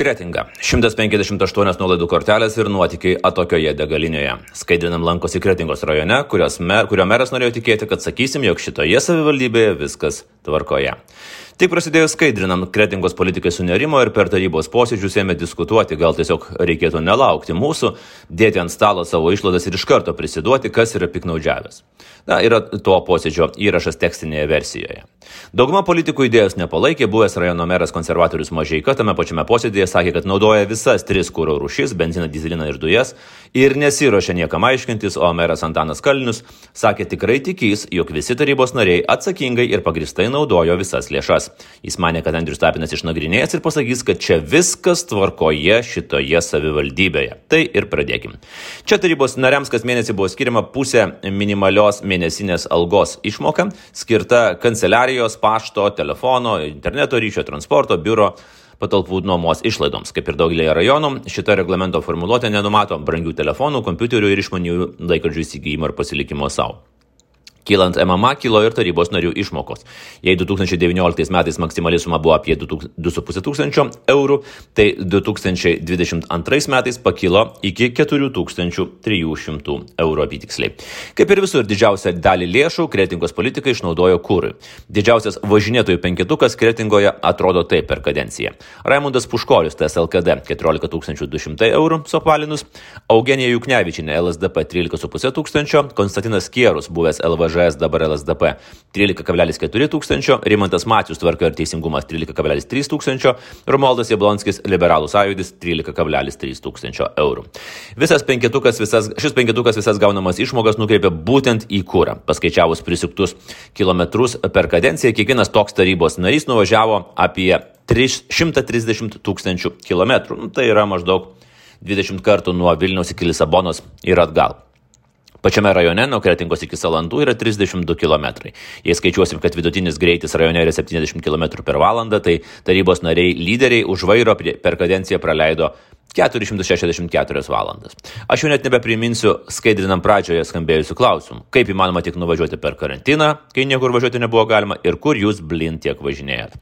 Kretinga. 158 nuolaidų kortelės ir nuotikiai atokioje degalinėje. Skaidrinam lankosi Kretingos rajone, mer, kurio meras norėjo tikėti, kad sakysim, jog šitoje savivaldybėje viskas tvarkoje. Tik prasidėjus skaidrinam, kretingos politikai sunerimo ir per tarybos posėdžius ėmė diskutuoti, gal tiesiog reikėtų nelaukti mūsų, dėti ant stalo savo išlaidas ir iš karto prisiduoti, kas yra piknaudžiavęs. Na, yra to posėdžio įrašas tekstinėje versijoje. Dauguma politikų idėjos nepalaikė, buvęs rajono meras konservatorius Mažieika tame pačiame posėdėje sakė, kad naudoja visas tris kūro rūšis - benziną, dizeliną ir dujas ir nesiuošia niekam aiškintis, o meras Antanas Kalnius sakė tikrai tikys, jog visi tarybos nariai atsakingai ir pagristai naudojo visas lėšas. Jis mane, kad Andrius Tapinas išnagrinėjęs ir pasakys, kad čia viskas tvarkoje šitoje savivaldybėje. Tai ir pradėkim. Čia tarybos nariams kas mėnesį buvo skiriama pusė minimalios mėnesinės algos išmoka, skirta kanceliarijos, pašto, telefono, interneto ryšio, transporto, biuro patalpų nuomos išlaidoms. Kaip ir daugelėje rajonų, šita reglamento formuluotė nenumato brangių telefonų, kompiuterių ir išmanių laikrodžių įsigijimo ir pasilikimo savo. Kylant MMA kilo ir tarybos narių išmokos. Jei 2019 metais maksimali suma buvo apie 2,5 tūkstančio eurų, tai 2022 metais pakilo iki 4300 eurų apytiksliai. Kaip ir visur, didžiausią dalį lėšų kretingos politikai išnaudojo kūrui. Didžiausias važinėtojų penketukas kretingoje atrodo taip per kadenciją. Raimundas Puškorius, TSLKD 14 200 eurų suapvalinus, Eugenija Juknevičinė LSDP 13,5 tūkstančio, Konstantinas Kierus, buvęs LVŽ LŽS dabar LSDP 13,4 tūkstančio, Rimantas Mačius tvarka ir teisingumas 13,3 tūkstančio, Romualdas Jablonskis liberalų sąjūdis 13,3 tūkstančio eurų. Visas penketukas, visas, šis penketukas visas gaunamas išmokas nukreipia būtent į kūrą. Paskaičiavus prisuktus kilometrus per kadenciją, kiekvienas toks tarybos narys nuvažiavo apie 130 tūkstančių kilometrų. Nu, tai yra maždaug 20 kartų nuo Vilniaus iki Lisabonos ir atgal. Pačiame rajone nuo Kretingos iki Salandų yra 32 km. Jei skaičiuosim, kad vidutinis greitis rajone yra 70 km per valandą, tai tarybos nariai lyderiai už vairo per kadenciją praleido 464 valandas. Aš jau net nebepriminsiu skaidrinam pradžioje skambėjusių klausimų. Kaip įmanoma tik nuvažiuoti per karantiną, kai niekur važiuoti nebuvo galima ir kur jūs blin tiek važinėjat.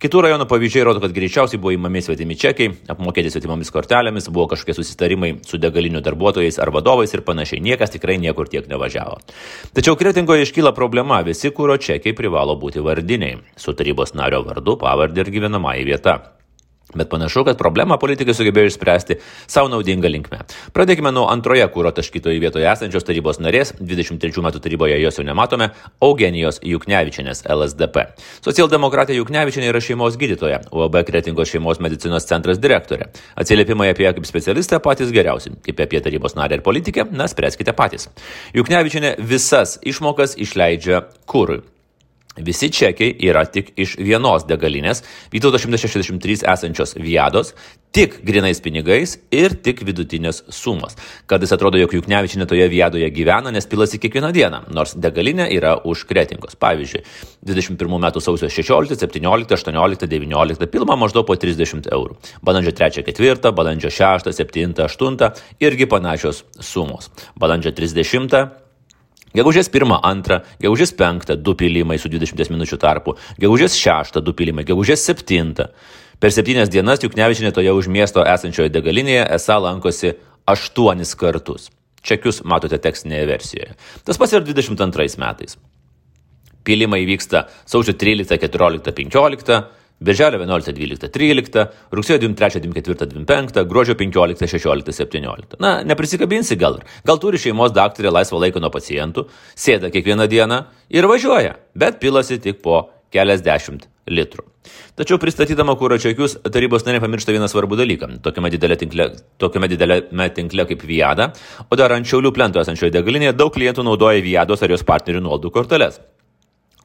Kitų rajonų pavyzdžiai rodo, kad greičiausiai buvo įmami svetimi čekiai, apmokėti svetimomis kortelėmis, buvo kažkokie susitarimai su degalinių darbuotojais ar vadovais ir panašiai. Niekas tikrai niekur tiek nevažiavo. Tačiau kretingoje iškyla problema, visi kūro čekiai privalo būti vardiniai, su tarybos nario vardu, pavardė ir gyvenamąjį vietą. Bet panašu, kad problemą politikai sugebėjo išspręsti savo naudingą linkmę. Pradėkime nuo antroje kūro taškytoje vietoje esančios tarybos narės, 23 metų taryboje jos jau nematome, Eugenijos Juknevičinės LSDP. Socialdemokratė Juknevičinė yra šeimos gydytoja, UAB Kretingos šeimos medicinos centras direktorė. Atsiliepimai apie ją kaip specialistę patys geriausi, kaip apie tarybos narę ir politikę, na, spręskite patys. Juknevičinė visas išmokas išleidžia kūrui. Visi čekiai yra tik iš vienos degalinės, Vytauto 163 esančios viados, tik grinais pinigais ir tik vidutinės sumos. Kad jis atrodo, jog Juknevičinė toje viadoje gyvena, nes pilasi kiekvieną dieną, nors degalinė yra už kretingos. Pavyzdžiui, 21 metų sausio 16, 17, 18, 19 pilma maždaug po 30 eurų. Balandžio 3, 4, balandžio 6, 7, 8 irgi panašios sumos. Balandžio 30 Gegužės 1-2, gegužės 5 du pilimai su 20 minučių tarpu, gegužės 6 du pilimai, gegužės 7. Per 7 dienas Juknevičinė toje už miesto esančioje degalinėje esą lankosi 8 kartus. Čekius matote tekstinėje versijoje. Tas pats ir 22 metais. Pilimai vyksta sausio 13, 14, 15, Birželio 11, 12, 13, rugsėjo 23, 24, 25, gruodžio 15, 16, 17. Na, neprisikabinsi gal. Gal turi šeimos daktarė laisvą laiką nuo pacientų, sėda kiekvieną dieną ir važiuoja, bet pilasi tik po keliasdešimt litrų. Tačiau pristatydama kūro čekius, tarybos narė pamiršta vieną svarbų dalyką. Tokiame didelė tinkle, tokiame didelėme tinkle kaip Viada, o dar ant Šiaulių plento esančioje degalinėje daug klientų naudoja Viados ar jos partnerių nuolaidų korteles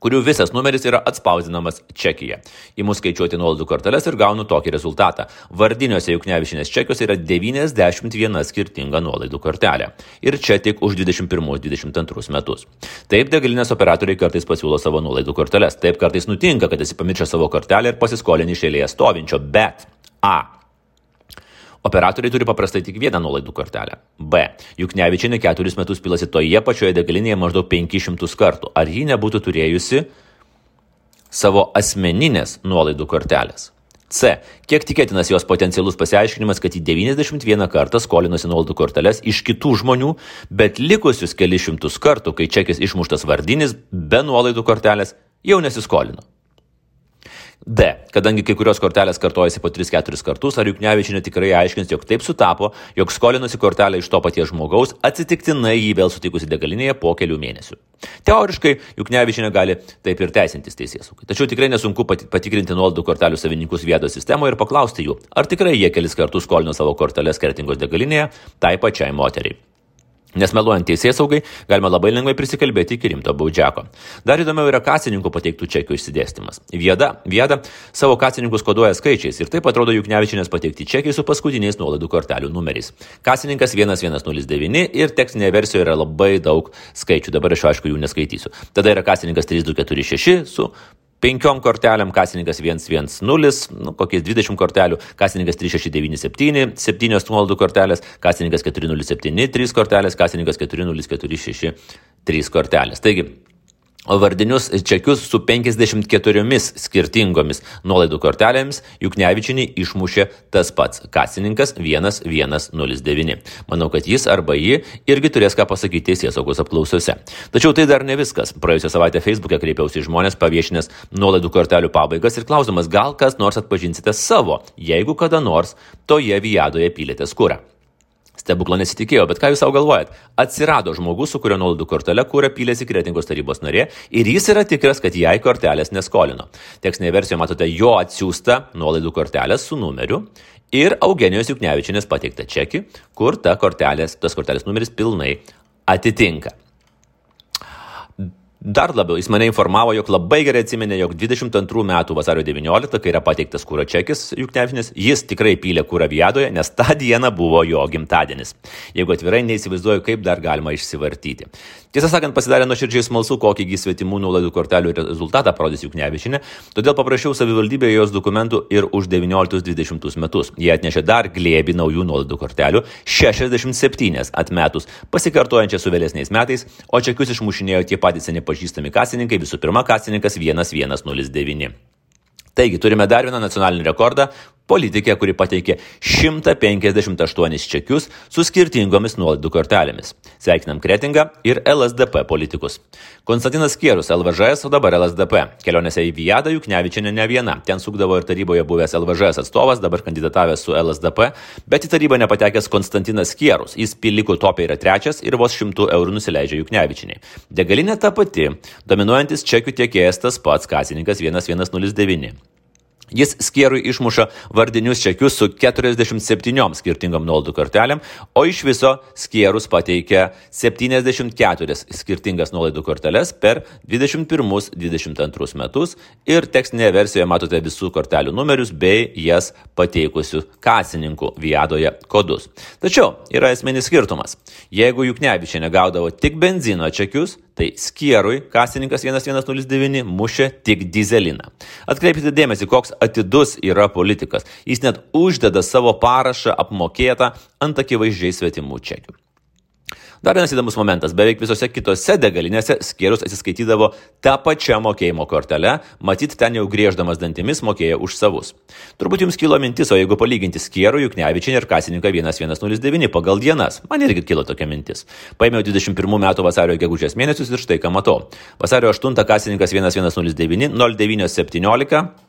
kurių visas numeris yra atspausdinamas čekyje. Įmu skaičiuoti nuolaidų korteles ir gaunu tokį rezultatą. Vardiniuose Juknevišinės čekiuose yra 91 skirtinga nuolaidų kortelė. Ir čia tik už 21-22 metus. Taip degalinės operatoriai kartais pasiūlo savo nuolaidų korteles. Taip kartais nutinka, kad esi pamiršęs savo kortelę ir pasiskolini iš eilėje stovinčio. Bet A. Operatoriai turi paprastai tik vieną nuolaidų kortelę. B. Juk Nevičianė keturis metus pilasi toje pačioje degalinėje maždaug 500 kartų. Ar ji nebūtų turėjusi savo asmeninės nuolaidų kortelės? C. Kiek tikėtinas jos potencialus pasiaiškinimas, kad į 91 kartą skolinosi nuolaidų korteles iš kitų žmonių, bet likusius kelišimtus kartų, kai čekis išmuštas vardinis be nuolaidų kortelės, jau nesiskolino. D. Kadangi kai kurios kortelės kartojasi po 3-4 kartus, ar Juknevičinė tikrai aiškins, jog taip sutapo, jog skolinosi kortelę iš to paties žmogaus, atsitiktinai jį vėl sutikusi degalinėje po kelių mėnesių. Teoriškai Juknevičinė gali taip ir teisintis teisėsaugai. Tačiau tikrai nesunku patikrinti nuolaidų kortelių savininkus vietos sistemoje ir paklausti jų, ar tikrai jie kelis kartus skolino savo korteles skirtingos degalinėje tai pačiai moteriai. Nes meluojant teisės saugai, galima labai lengvai prisikalbėti iki rimto baudžiako. Dar įdomiau yra kasininkų pateiktų čekių išsidėstymas. Vieda, vieda savo kasininkus koduoja skaičiais ir taip atrodo juk nevičinės pateikti čekiai su paskutiniais nuolaidų kortelių numeriais. Kasininkas 1109 ir tekstinėje versijoje yra labai daug skaičių, dabar aš aišku jų neskaitysiu. Tada yra kasininkas 3246 su penkiom kortelėm, kasininkas 110, nu, kokiais 20 kortelių, kasininkas 3697, 7 nuolaidų kortelės, kasininkas 407, 3 kortelės, kasininkas 4046, 3 kortelės. Taigi, vardinius čekius su 54 skirtingomis nuolaidų kortelėmis Juknevičinį išmušė tas pats kasininkas 1109. Manau, kad jis arba ji irgi turės ką pasakyti teisės saugos apklausose. Tačiau tai dar ne viskas. Praėjusią savaitę Facebook'e kreipiausi į žmonės paviešinęs nuolaidų kortelių pabaigas ir klausimas, gal kas nors atpažinsite savo, jeigu kada nors toje viadoje pylėte skurą. Stebuklo nesitikėjau, bet ką jūs savo galvojat? Atsirado žmogus, su kurio nuolaidų kortelė kūrė pylėsi kretingos tarybos narė ir jis yra tikras, kad jai kortelės neskolino. Tekstinėje versijoje matote jo atsiųstą nuolaidų kortelę su numeriu ir Eugenijos Juknevičinės pateiktą čekį, kur ta kortelės, tas kortelės numeris pilnai atitinka. Dar labiau, jis mane informavo, jog labai gerai atsimenė, jog 22 metų vasario 19, kai yra pateiktas kūro čekis Juknevičinis, jis tikrai pylė kūrą viadoje, nes tą dieną buvo jo gimtadienis. Jeigu atvirai neįsivaizduoju, kaip dar galima išsivartyti. Tiesą sakant, pasidarė nuoširdžiai smalsu, kokįgi svetimų nuolaidų kortelių rezultatą parodys Juknevičinė, todėl paprašiau savivaldybėje jos dokumentų ir už 19-20 metus. Jie atnešė dar glėbi naujų nuolaidų kortelių, 67 atmetus, pasikartojančią su vėlesniais metais, o čekius išmušinėjo tie patys seni pažįstami kasininkai, visų pirma kasininkas 1109. Taigi turime dar vieną nacionalinį rekordą Politikė, kuri pateikė 158 čekius su skirtingomis nuolaidų kortelėmis. Sveikinam Kretingą ir LSDP politikus. Konstantinas Kierus, LVŽS, o dabar LSDP. Kelionėse į Vijadą Juknevičiane ne viena. Ten sukdavo ir taryboje buvęs LVŽS atstovas, dabar kandidatavęs su LSDP, bet į tarybą nepatekęs Konstantinas Kierus. Jis pilikų topė yra trečias ir vos šimtų eurų nusileidžia Juknevičiniai. Degalinė ta pati, dominuojantis čekių tiekėjas tas pats kasininkas 1109. Jis skierui išmuša vardinius čekius su 47 skirtingom nuolaidų kortelėm, o iš viso skierus pateikia 74 skirtingas nuolaidų korteles per 21-22 metus ir tekstinėje versijoje matote visų kortelių numerius bei jas pateikusių kasininkų viadoje kodus. Tačiau yra esminis skirtumas. Jeigu Juknevičiai negaudavo tik benzino čekius, Tai skierui kasininkas 1109 mušė tik dizeliną. Atkreipkite dėmesį, koks atidus yra politikas. Jis net uždeda savo parašą apmokėtą ant akivaizdžiai svetimų čekių. Dar vienas įdomus momentas. Beveik visose kitose degalinėse skėrus atsiskaitydavo tą pačią mokėjimo kortelę, matyt, ten jau grieždamas dantimis mokėjo už savus. Turbūt jums kilo mintis, o jeigu palyginti skėrų, juk nevičinį ir kasininką 1109 pagal dienas, man irgi kilo tokia mintis. Paėmiau 21 metų vasario gegužės mėnesius ir štai ką matau. Vasario 8 kasininkas 1109 0917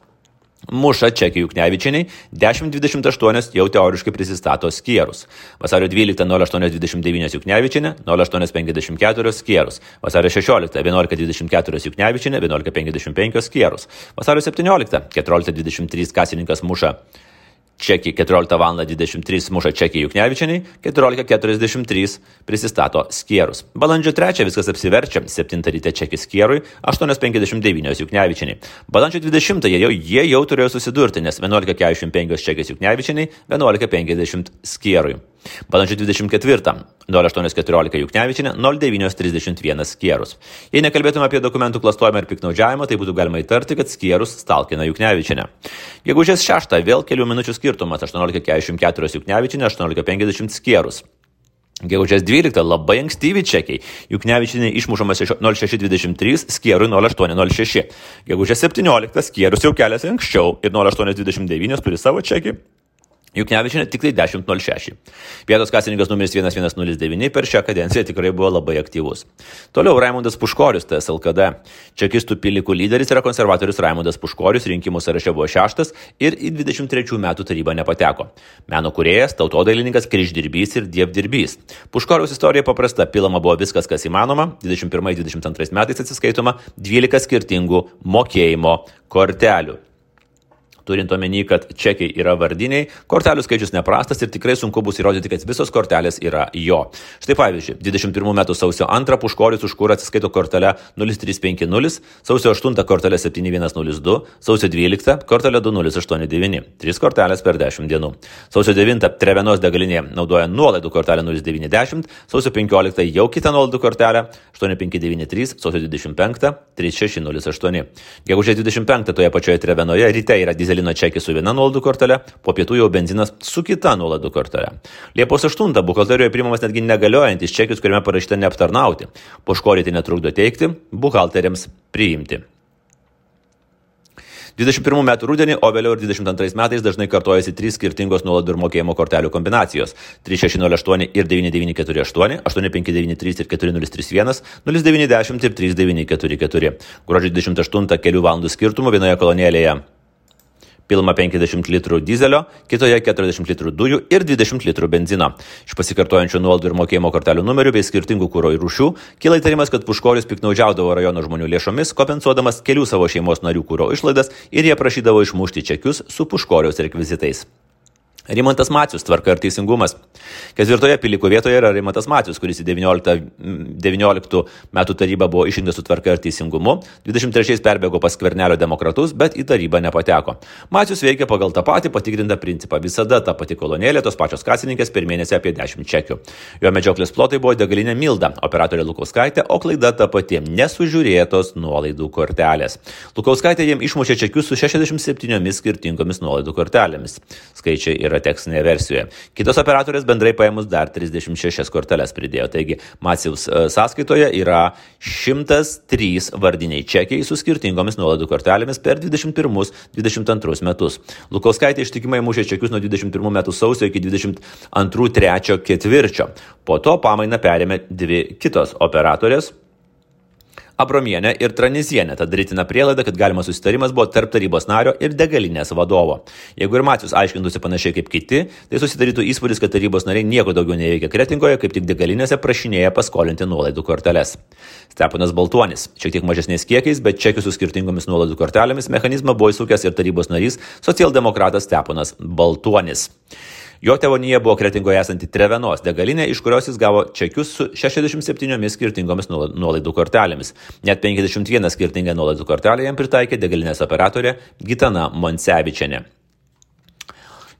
Muša Čekį Juknevičiniai 1028 jau teoriškai prisistato skierus. Vasario 12 0829 Juknevičinė 0854 skierus. Vasario 16 1124 Juknevičinė 1155 skierus. Vasario 17 1423 kasininkas muša Čekį 14 val. 23 muša Čekį Juknevičianiai, 14.43 prisistato Skierus. Balandžio 3 viskas apsiverčia, 7 ryte Čekį Skierui, 8.59 Juknevičianiai. Balandžio 20 jau, jie jau turėjo susidurti, nes 11.45 Čekis Juknevičianiai, 11.50 Skierui. Balandžio 24 0814 Juknevičinė 0931 Skierus. Jei nekalbėtume apie dokumentų klastojimą ir piknaudžiavimą, tai būtų galima įtarti, kad Skierus stalkina Juknevičinę. Gegužės 6 vėl kelių minučių skirtumas 18.44 Juknevičinė 18.50 Skierus. Gegužės 12 labai ankstyvi čekiai. Juknevičinė išmušamas 0623, skierui 0806. Gegužės 17 skierus jau keliasi anksčiau ir 0829 turi savo čekį Juknevičinė tik tai 10.06. Vietos kasininkas numeris 1109 per šią kadenciją tikrai buvo labai aktyvus. Toliau Raimondas Puškorius, TSLKD. Čekistų pilikų lyderis yra konservatorius Raimondas Puškorius, rinkimų sąraše buvo šeštas ir į 23 metų tarybą nepateko. Meno kuriejas, tautodailininkas, kryždirbys ir dievdirbys. Puškorius istorija paprasta, pilama buvo viskas, kas įmanoma, 21-22 metais atsiskaitoma 12 skirtingų mokėjimo kortelių turint omeny, kad čekiai yra vardiniai, kortelių skaičius neprastas ir tikrai sunku bus įrodyti, kad visos kortelės yra jo. Štai pavyzdžiui, 21 metų sausio 2 puškoris už kurą atsiskaito kortelę 0350, sausio 8 kortelė 7102, sausio 12 kortelė 2089, 3 kortelės per 10 dienų. Sausio 9 Trevenos degalinė naudoja nuolaidų kortelę 090, sausio 15 jau kitą nuolaidų kortelę 8593, sausio 25 3608. Gegužės 25 toje pačioje Trevenoje ryte yra dizelis dyzelino čekį su viena nuolaidų kortelė, po pietų jau benzinas su kita nuolaidų kortelė. Liepos 8 buhalterijoje priimamas netgi negaliojantis čekis, kuriame parašyta neaptarnauti. Poškoryti netrukdo teikti, buhalteriams priimti. 21 metų rudenį, o vėliau ir 22 metais dažnai kartojasi trys skirtingos nuolaidų ir mokėjimo kortelių kombinacijos - 3608 ir 9948, 8593 ir 4031, 0910 ir 3944. Gruodžio 28 kelių valandų skirtumų vienoje kolonėlėje pilama 50 litrų dizelio, kitoje 40 litrų dujų ir 20 litrų benzino. Iš pasikartojančių nuolaidų ir mokėjimo kortelių numerių bei skirtingų kūro ir rūšių kyla įtarimas, kad Puškorius piknaudžiaudavo rajono žmonių lėšomis, kompensuodamas kelių savo šeimos narių kūro išlaidas ir jie prašydavo išmušti čekius su Puškoriaus rekvizitais. Rimantas Macius, tvarka ir teisingumas. Ketvirtoje piliko vietoje yra Rimantas Macius, kuris į 19, 19 metų tarybą buvo išrinktas su tvarka ir teisingumu, 23 perbėgo pas Kvernelio demokratus, bet į tarybą nepateko. Macius veikia pagal tą patį patikrintą principą. Visada ta pati kolonėlė, tos pačios kasininkės per mėnesį apie 10 čekių. Jo medžioklės plotai buvo degalinė Milda, operatorė Lukauskaitė, o klaida ta pati - nesužiūrėtos nuolaidų kortelės. Lukauskaitė jiems išmušė čekius su 67 skirtingomis nuolaidų kortelėmis. Skaičiai yra yra tekstinėje versijoje. Kitos operatorės bendrai paėmus dar 36 korteles pridėjo. Taigi Maciaus e, sąskaitoje yra 103 vardiniai čekiai su skirtingomis nuolaidų kortelėmis per 21-22 metus. Lukauskaitė ištikimai mušė čekius nuo 21 metų sausio iki 22-3 ketvirčio. Po to pamainą perėmė dvi kitos operatorės Abromienė ir Tranizienė, tad darytina prielaida, kad galimas susitarimas buvo tarp tarybos nario ir degalinės vadovo. Jeigu ir Macijus aiškintųsi panašiai kaip kiti, tai susidarytų įspūdis, kad tarybos nariai nieko daugiau neveikia kretingoje, kaip tik degalinėse prašinėja paskolinti nuolaidų korteles. Steponas Baltuonis, šiek tiek mažesniais kiekiais, bet čekių su skirtingomis nuolaidų kortelėmis mechanizmą buvo įsukęs ir tarybos narys, socialdemokratas Steponas Baltuonis. Jo tėvonyje buvo kretingoje esanti Trevenos degalinė, iš kurios jis gavo čekius su 67 skirtingomis nuolaidų kortelėmis. Net 51 skirtingą nuolaidų kortelę jam pritaikė degalinės operatorė Gitana Monsevičiane.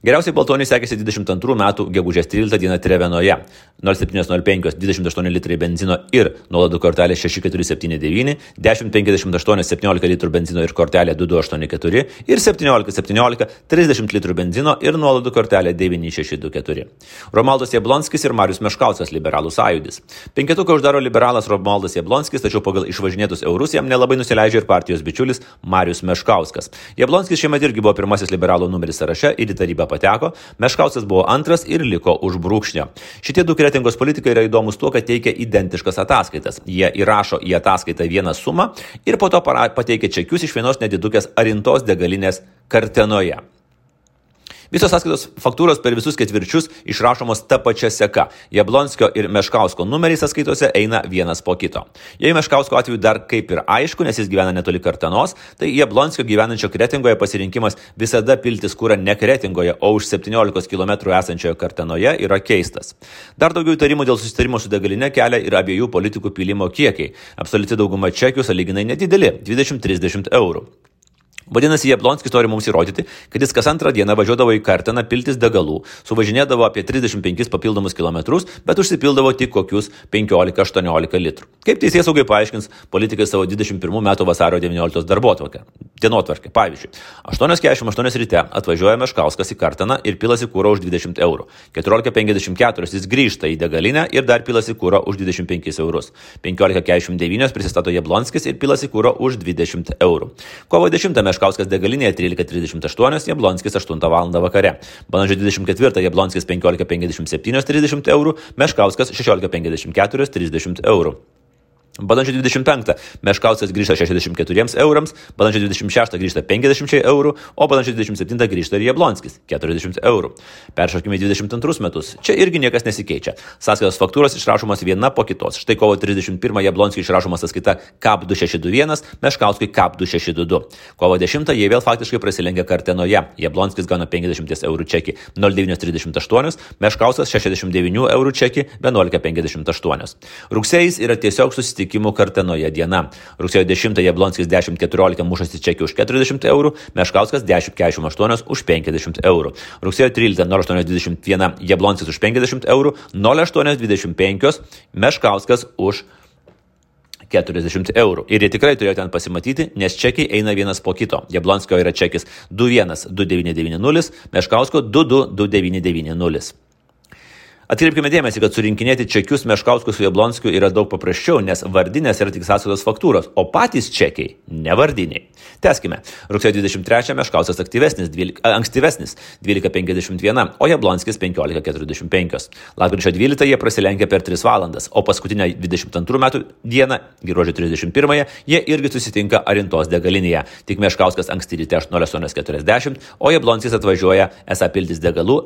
Geriausiai Baltoniui sekėsi 22 metų gegužės 13 dieną Trevenoje. 0705 28 litrai benzino ir nuolaidų kortelė 6479, 1058 17 litrų benzino ir kortelė 2284 ir 1717 30 litrų benzino ir nuolaidų kortelė 9624. Romaldas Jablonskis ir Marius Meškauskas liberalų sąjūdis. Penketuką uždaro liberalas Romaldas Jablonskis, tačiau pagal išvažinėtus eurus jam nelabai nusileidžia ir partijos bičiulis Marius Meškauskas. Jablonskis šiemet irgi buvo pirmasis liberalų numeris sąraše ir į tarybą pateko, Meškauskas buvo antras ir liko už brūkšnio. Šitie du kretingos politikai yra įdomus tuo, kad teikia identiškas ataskaitas. Jie įrašo į ataskaitą vieną sumą ir po to pateikia čekius iš vienos nedidukės arintos degalinės Kartenoje. Visos sąskaitos faktūros per visus ketvirčius išrašomos ta pačia seka. Jablonskio ir Meškausko numeriai sąskaitose eina vienas po kito. Jei Meškausko atveju dar kaip ir aišku, nes jis gyvena netoli Kartanos, tai Jablonskio gyvenančio Kretingoje pasirinkimas visada piltis kūrą ne Kretingoje, o už 17 km esančioje Kartanoje yra keistas. Dar daugiau įtarimų dėl susitarimo su degalinė kelia ir abiejų politikų pilimo kiekiai. Absoliuti dauguma čekių saliginai nedideli - 20-30 eurų. Vadinasi, Jablonskis nori mums įrodyti, kad jis kas antrą dieną važiuodavo į Karteną piltis degalų, suvažinėdavo apie 35 papildomus kilometrus, bet užsipildavo tik kokius 15-18 litrų. Kaip teisės saugai paaiškins politikai savo 21 metų vasario 19 darbo atvarkę? Dienotvarkė. Pavyzdžiui, 8.48 ryte atvažiuoja Meškauskas į Karteną ir pilasi kūro už 20 eurų. 14.54 jis grįžta į degalinę ir dar pilasi kūro už 25 eurus. 15.49 prisistato Jablonskis ir pilasi kūro už 20 eurų. Kovo 10 Meškauskas degalinėje 13.38, Jablonskis 8 val. vakare. Balandžio 24 Jablonskis 15.57 30 eurų, Meškauskas 16.54 30 eurų. Balandžio 25 Meškauskas grįžta 64 eurams, balandžio 26 grįžta 50 eurų, o balandžio 27 grįžta ir Jablonskis 40 eurų. Peršokime 22 metus. Čia irgi niekas nesikeičia. Sąskaitos faktūros išrašomos viena po kitos. Štai kovo 31 Jablonskiui išrašoma sąskaita KAP 2621, Meškauskui KAP 2622. Kovo 10 jie vėl faktiškai prasilengia kartenoje. Jablonskis gauna 50 eurų čekį 0938, Meškauskas 69 eurų čekį 1158. Rugsėjais yra tiesiog susitikimas susitikimų Kartenoje diena. Rugsėjo 10 Jablonskis 10.14 mušasi čekį už 40 eurų, Meškauskas 10.48 už 50 eurų. Rugsėjo 13 08.21 Jablonskis už 50 eurų, 08.25 Meškauskas už 40 eurų. Ir jie tikrai turėjo ten pasimatyti, nes čekiai eina vienas po kito. Jablonskio yra čekis 21290, Meškausko 22290. Atkreipkime dėmesį, kad surinkinėti čekius Meškauskų su Jablonskiu yra daug paprasčiau, nes vardinės yra tik sąskaitos faktūros, o patys čekiai nevardiniai. Teskime. Rugsėjo 23 Meškauskas aktyvesnis, 12, ankstyvesnis 12.51, o Jablonskis 15.45. Lapkričio 12 jie prasilenkė per 3 valandas, o paskutinę 22 metų dieną, gruodžio 31, jie irgi susitinka Arintos degalinėje. Tik Meškauskas anksti ryte 08.40, o Jablonskis atvažiuoja esą piltis degalų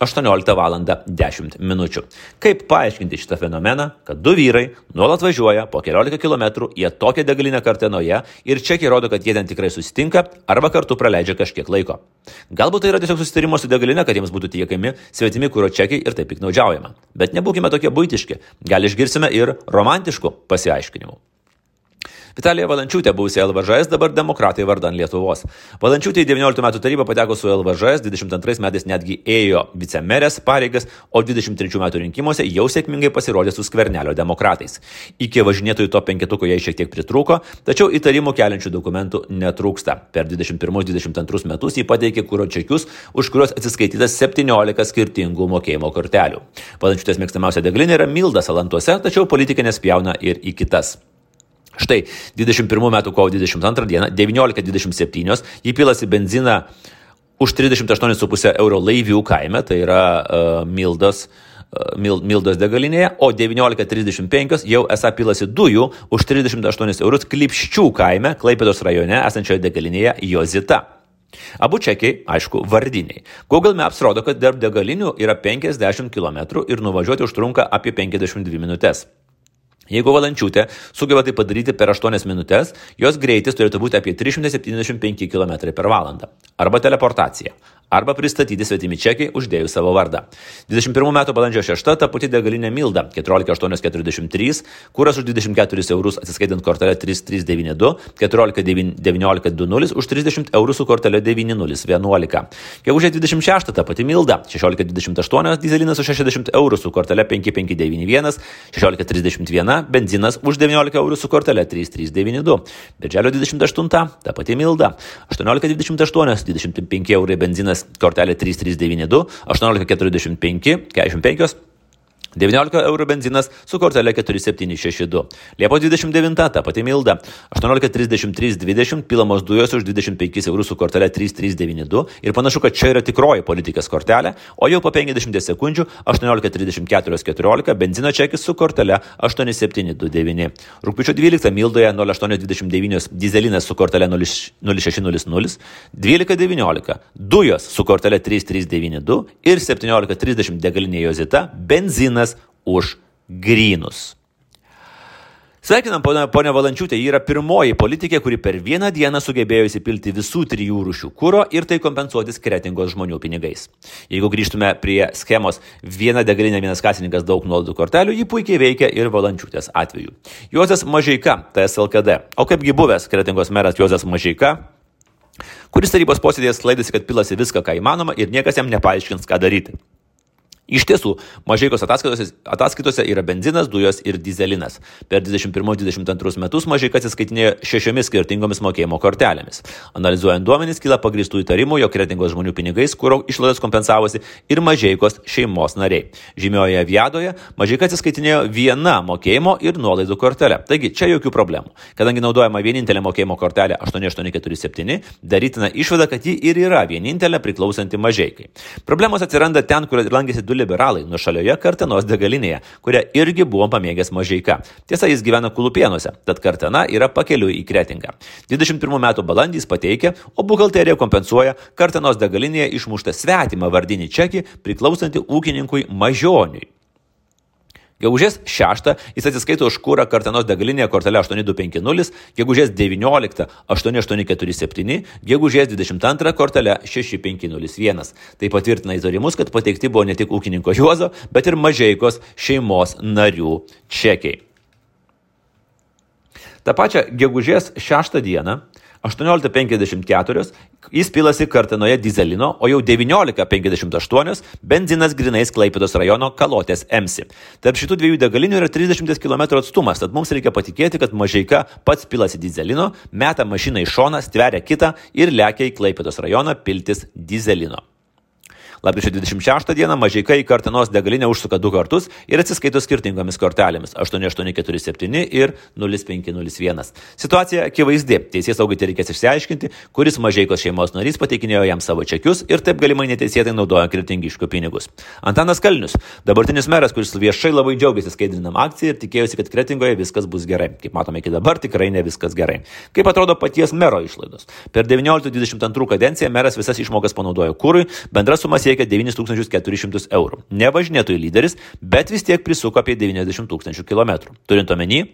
18 val. 10 min. Kaip paaiškinti šitą fenomeną, kad du vyrai nuolat važiuoja po keliolika km į tokią degalinę kartenoje ir čekiai rodo, kad jie ten tikrai susitinka arba kartu praleidžia kažkiek laiko. Galbūt tai yra tiesiog susitarimo su degalinė, kad jiems būtų tiekami svetimi kūro čekiai ir taip piknaudžiaujama. Bet nebūkime tokie būtiški, gal išgirsime ir romantiškų pasiaiškinimų. Vitalija Valančiūtė, buvusi LVŽS, dabar demokratai vardan Lietuvos. Valančiūtė į 19 metų tarybą pateko su LVŽS, 22 metais netgi ėjo vicemerės pareigas, o 23 metų rinkimuose jau sėkmingai pasirodė su skvernelio demokratais. Iki važinėtojų to penketuko jai šiek tiek pritrūko, tačiau įtarimų keliančių dokumentų netrūksta. Per 21-22 metus jį pateikė kūro čekius, už kuriuos atsiskaitytas 17 skirtingų mokėjimo kortelių. Valančiūtės mėgstamiausia degalinė yra Milda Salantuose, tačiau politikė nespjauna ir į kitas. Štai 21 metų kovo 22 dieną 19.27 jį pilasi benziną už 38,5 euro laivių kaime, tai yra uh, Mildos. Uh, Mildos degalinėje, o 19.35 jau esą pilasi dujų už 38 eurus Klipščių kaime, Klaipėdos rajone esančioje degalinėje Jozita. Abu čekiai, aišku, vardiniai. Google Maps rodo, kad tarp degalinių yra 50 km ir nuvažiuoti užtrunka apie 52 minutės. Jeigu valančiūtė sugeba tai padaryti per 8 minutės, jos greitis turėtų būti apie 375 km per valandą. Arba teleportacija arba pristatyti svetimi čekiai uždėjus savo vardą. 21 metų balandžio 6 ta pati degalinė Milda 14843, kuras už 24 eurus atsiskaitant kortelę 3392, 141920 už 30 eurų su kortelė 9011. Gegužė 26 ta pati Milda 1628 dizelinas už 60 eurų su kortelė 5591, 1631 benzinas už 19 eurų su kortelė 3392. Birželio 28 ta pati Milda 1828 25 eurai benzinas kortelė 3392 1845 45 19 eurų benzinas su kortelė 4762. Liepos 29 ta pati Milda. 18.33.20 pilamos dujos už 25 eurų su kortelė 3392 ir panašu, kad čia yra tikroji politikės kortelė, o jau po 50 sekundžių 18.34.14 benzino čekis su kortelė 8729. Rūpiučio 12 Mildoje 0829 dizelinas su kortelė 0600, 12.19 dujos su kortelė 3392 ir 17.30 degalinė Jozita benzinas už grynus. Sveikinam ponę Valančiūtę, ji yra pirmoji politikė, kuri per vieną dieną sugebėjo įsipilti visų trijų rūšių kūro ir tai kompensuoti skretingos žmonių pinigais. Jeigu grįžtume prie schemos viena degalinė, vienas kasininkas, daug nuolaidų kortelių, ji puikiai veikia ir Valančiūtės atveju. Juozas Mažeika, TSLKD. O kaipgi buvęs skretingos meras Juozas Mažeika kuris tarybos posėdėje sklaidėsi, kad pilasi viską, ką įmanoma ir niekas jam nepaaiškins, ką daryti. Iš tiesų, Mažeikos ataskaitose, ataskaitose yra benzinas, dujos ir dizelinas. Per 21-22 metus Mažeika atsiskaitinėjo šešiomis skirtingomis mokėjimo kortelėmis. Analizuojant duomenys, kyla pagristų įtarimų, jog kretingos žmonių pinigais kūro išlaidas kompensavosi ir Mažeikos šeimos nariai. Žymiojoje viadoje Mažeika atsiskaitinėjo viena mokėjimo ir nuolaidų kortelė. Taigi čia jokių problemų. Kadangi naudojama vienintelė mokėjimo kortelė 8847, darytina išvada, kad ji ir yra vienintelė priklausanti Mažeikai. Problemos atsiranda ten, kur lankėsi du liberalai nuošalioje Kartenos degalinėje, kurią irgi buvo pamėgęs mažaika. Tiesa, jis gyvena Kulupienuose, tad Kartena yra pakeliui į Kretingą. 21 metų balandį jis pateikė, o buhalterija kompensuoja Kartenos degalinėje išmuštą svetimą vardinį čekį priklausantį ūkininkui Mažioniui. Gegužės 6 jis atsiskaito už kūrą Kartenos degalinėje kortelė 8250, gegužės 19 8847, gegužės 22 kortelė 6501. Tai patvirtina įtarimus, kad pateikti buvo ne tik ūkininko Juozo, bet ir Mažeikos šeimos narių čekiai. Ta pačia gegužės 6 dieną 18.54 jis pilasi Kartenoje dizelino, o jau 19.58 benzinas grinais Klaipėdos rajono Kalotės Emsi. Tarp šitų dviejų degalinių yra 30 km atstumas, tad mums reikia patikėti, kad Mažaika pats pilasi dizelino, meta mašiną į šoną, stveria kitą ir lekia į Klaipėdos rajoną piltis dizelino. Lapkričio 26 dieną Mažieika į Kartenos degalinę užsuka du kartus ir atsiskaito skirtingomis kortelėmis - 8847 ir 0501. Situacija akivaizdi. Teisės saugai tai reikės išsiaiškinti, kuris Mažieikos šeimos narys pateikinėjo jam savo čekius ir taip galimai neteisėtai naudoja kritingiškų pinigus. Antanas Kalnius, dabartinis meras, kuris viešai labai džiaugiasi skaidrinam akciją ir tikėjosi, kad Kretingoje viskas bus gerai. Kaip matome iki dabar, tikrai ne viskas gerai. Kaip atrodo paties mero išlaidos? Per 19-22 kadenciją meras visas išmokas panaudojo kūrui, bendra suma siekia 9400 eurų. Ne važinėtojų lyderis, bet vis tiek prisuko apie 90 tūkstančių kilometrų. Turint omeny,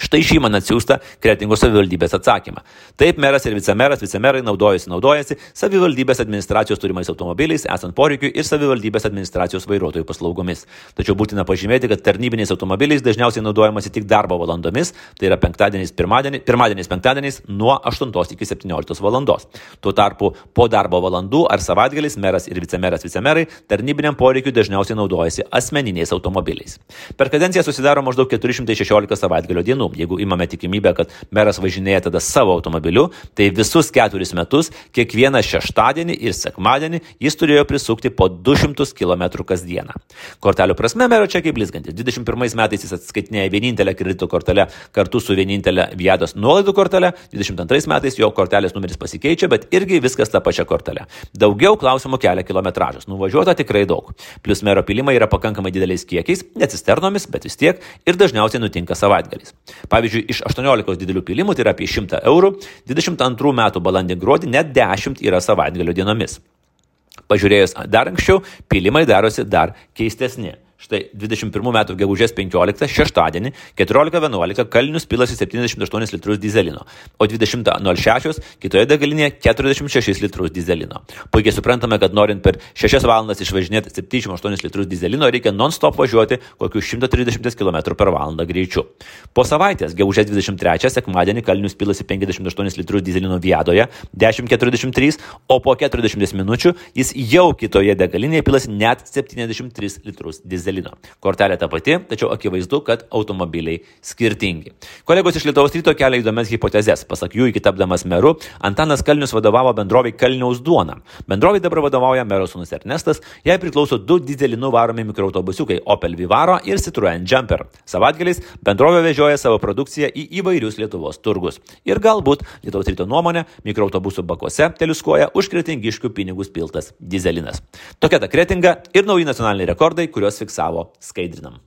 Štai šį man atsiųsta Kretingos savivaldybės atsakymą. Taip, meras ir vicemeras, vicemerai naudojasi, naudojasi savivaldybės administracijos turimais automobiliais, esant poreikiui ir savivaldybės administracijos vairuotojų paslaugomis. Tačiau būtina pažymėti, kad tarnybiniais automobiliais dažniausiai naudojamasi tik darbo valandomis, tai yra penktadieniais, pirmadieniais, pirmadieniais, penktadieniais nuo 8 iki 17 valandos. Tuo tarpu po darbo valandų ar savaitgaliais meras ir vicemeras, vicemerai tarnybiniam poreikiu dažniausiai naudojasi asmeniniais automobiliais. Per kadenciją susidaro maždaug 416 savaitgalio dienų dienų. Jeigu imame tikimybę, kad meras važinėja tada savo automobiliu, tai visus keturis metus, kiekvieną šeštadienį ir sekmadienį jis turėjo prisukti po 200 km kasdieną. Kortelių prasme mero kaip blizgantis. 21 metais jis atskaitinėja vienintelę kredito kortelę kartu su vienintelė Viados nuolaidų kortelė, 22 metais jo kortelės numeris pasikeičia, bet irgi viskas ta pačia kortelė. Daugiau klausimų kelia kilometražas. Nuvažiuota tikrai daug. Plus mero pilimai yra pakankamai dideliais kiekiais, ne cisternomis, bet vis tiek ir dažniausiai nutinka savaitgaliais. Pavyzdžiui, iš 18 didelių pilimų, tai yra apie 100 eurų, 22 metų balandį gruodį net 10 yra savaitgalio dienomis. Pažiūrėjus dar anksčiau, pilimai darosi dar keistesni. Štai 21 metų gegužės 15 šeštadienį 14.11 Kalnius pilasi 78 litrus dizelino, o 20.06 kitoje degalinėje 46 litrus dizelino. Puikiai suprantame, kad norint per 6 valandas išvažinėti 78 litrus dizelino reikia non-stop važiuoti kokiu 130 km per valandą greičiu. Po savaitės, gegužės 23 sekmadienį Kalnius pilasi 58 litrus dizelino viadoje 10.43, o po 40 minučių jis jau kitoje degalinėje pilasi net 73 litrus dizelino dyzelino. Kortelė ta pati, tačiau akivaizdu, kad automobiliai skirtingi. Kolegos iš Lietuvos ryto kelia įdomias hipotezes. Pasak jų, iki tapdamas meru, Antanas Kalnius vadovavo bendroviai Kalniaus duona. Bendroviai dabar vadovauja mero sunus Ernestas, jai priklauso du dyzelinu varomi mikroautobusiukai Opel Vivaro ir Citroen Jumper. Savatgaliais bendrovė vežioja savo produkciją į įvairius Lietuvos turgus. Ir galbūt Lietuvos ryto nuomonė, mikroautobusų bakuose teliuskoja už kretingiškių pinigus piltas dyzelinas. Tokia ta kretinga ir nauji nacionaliniai rekordai, kuriuos fiksavo skaidrinam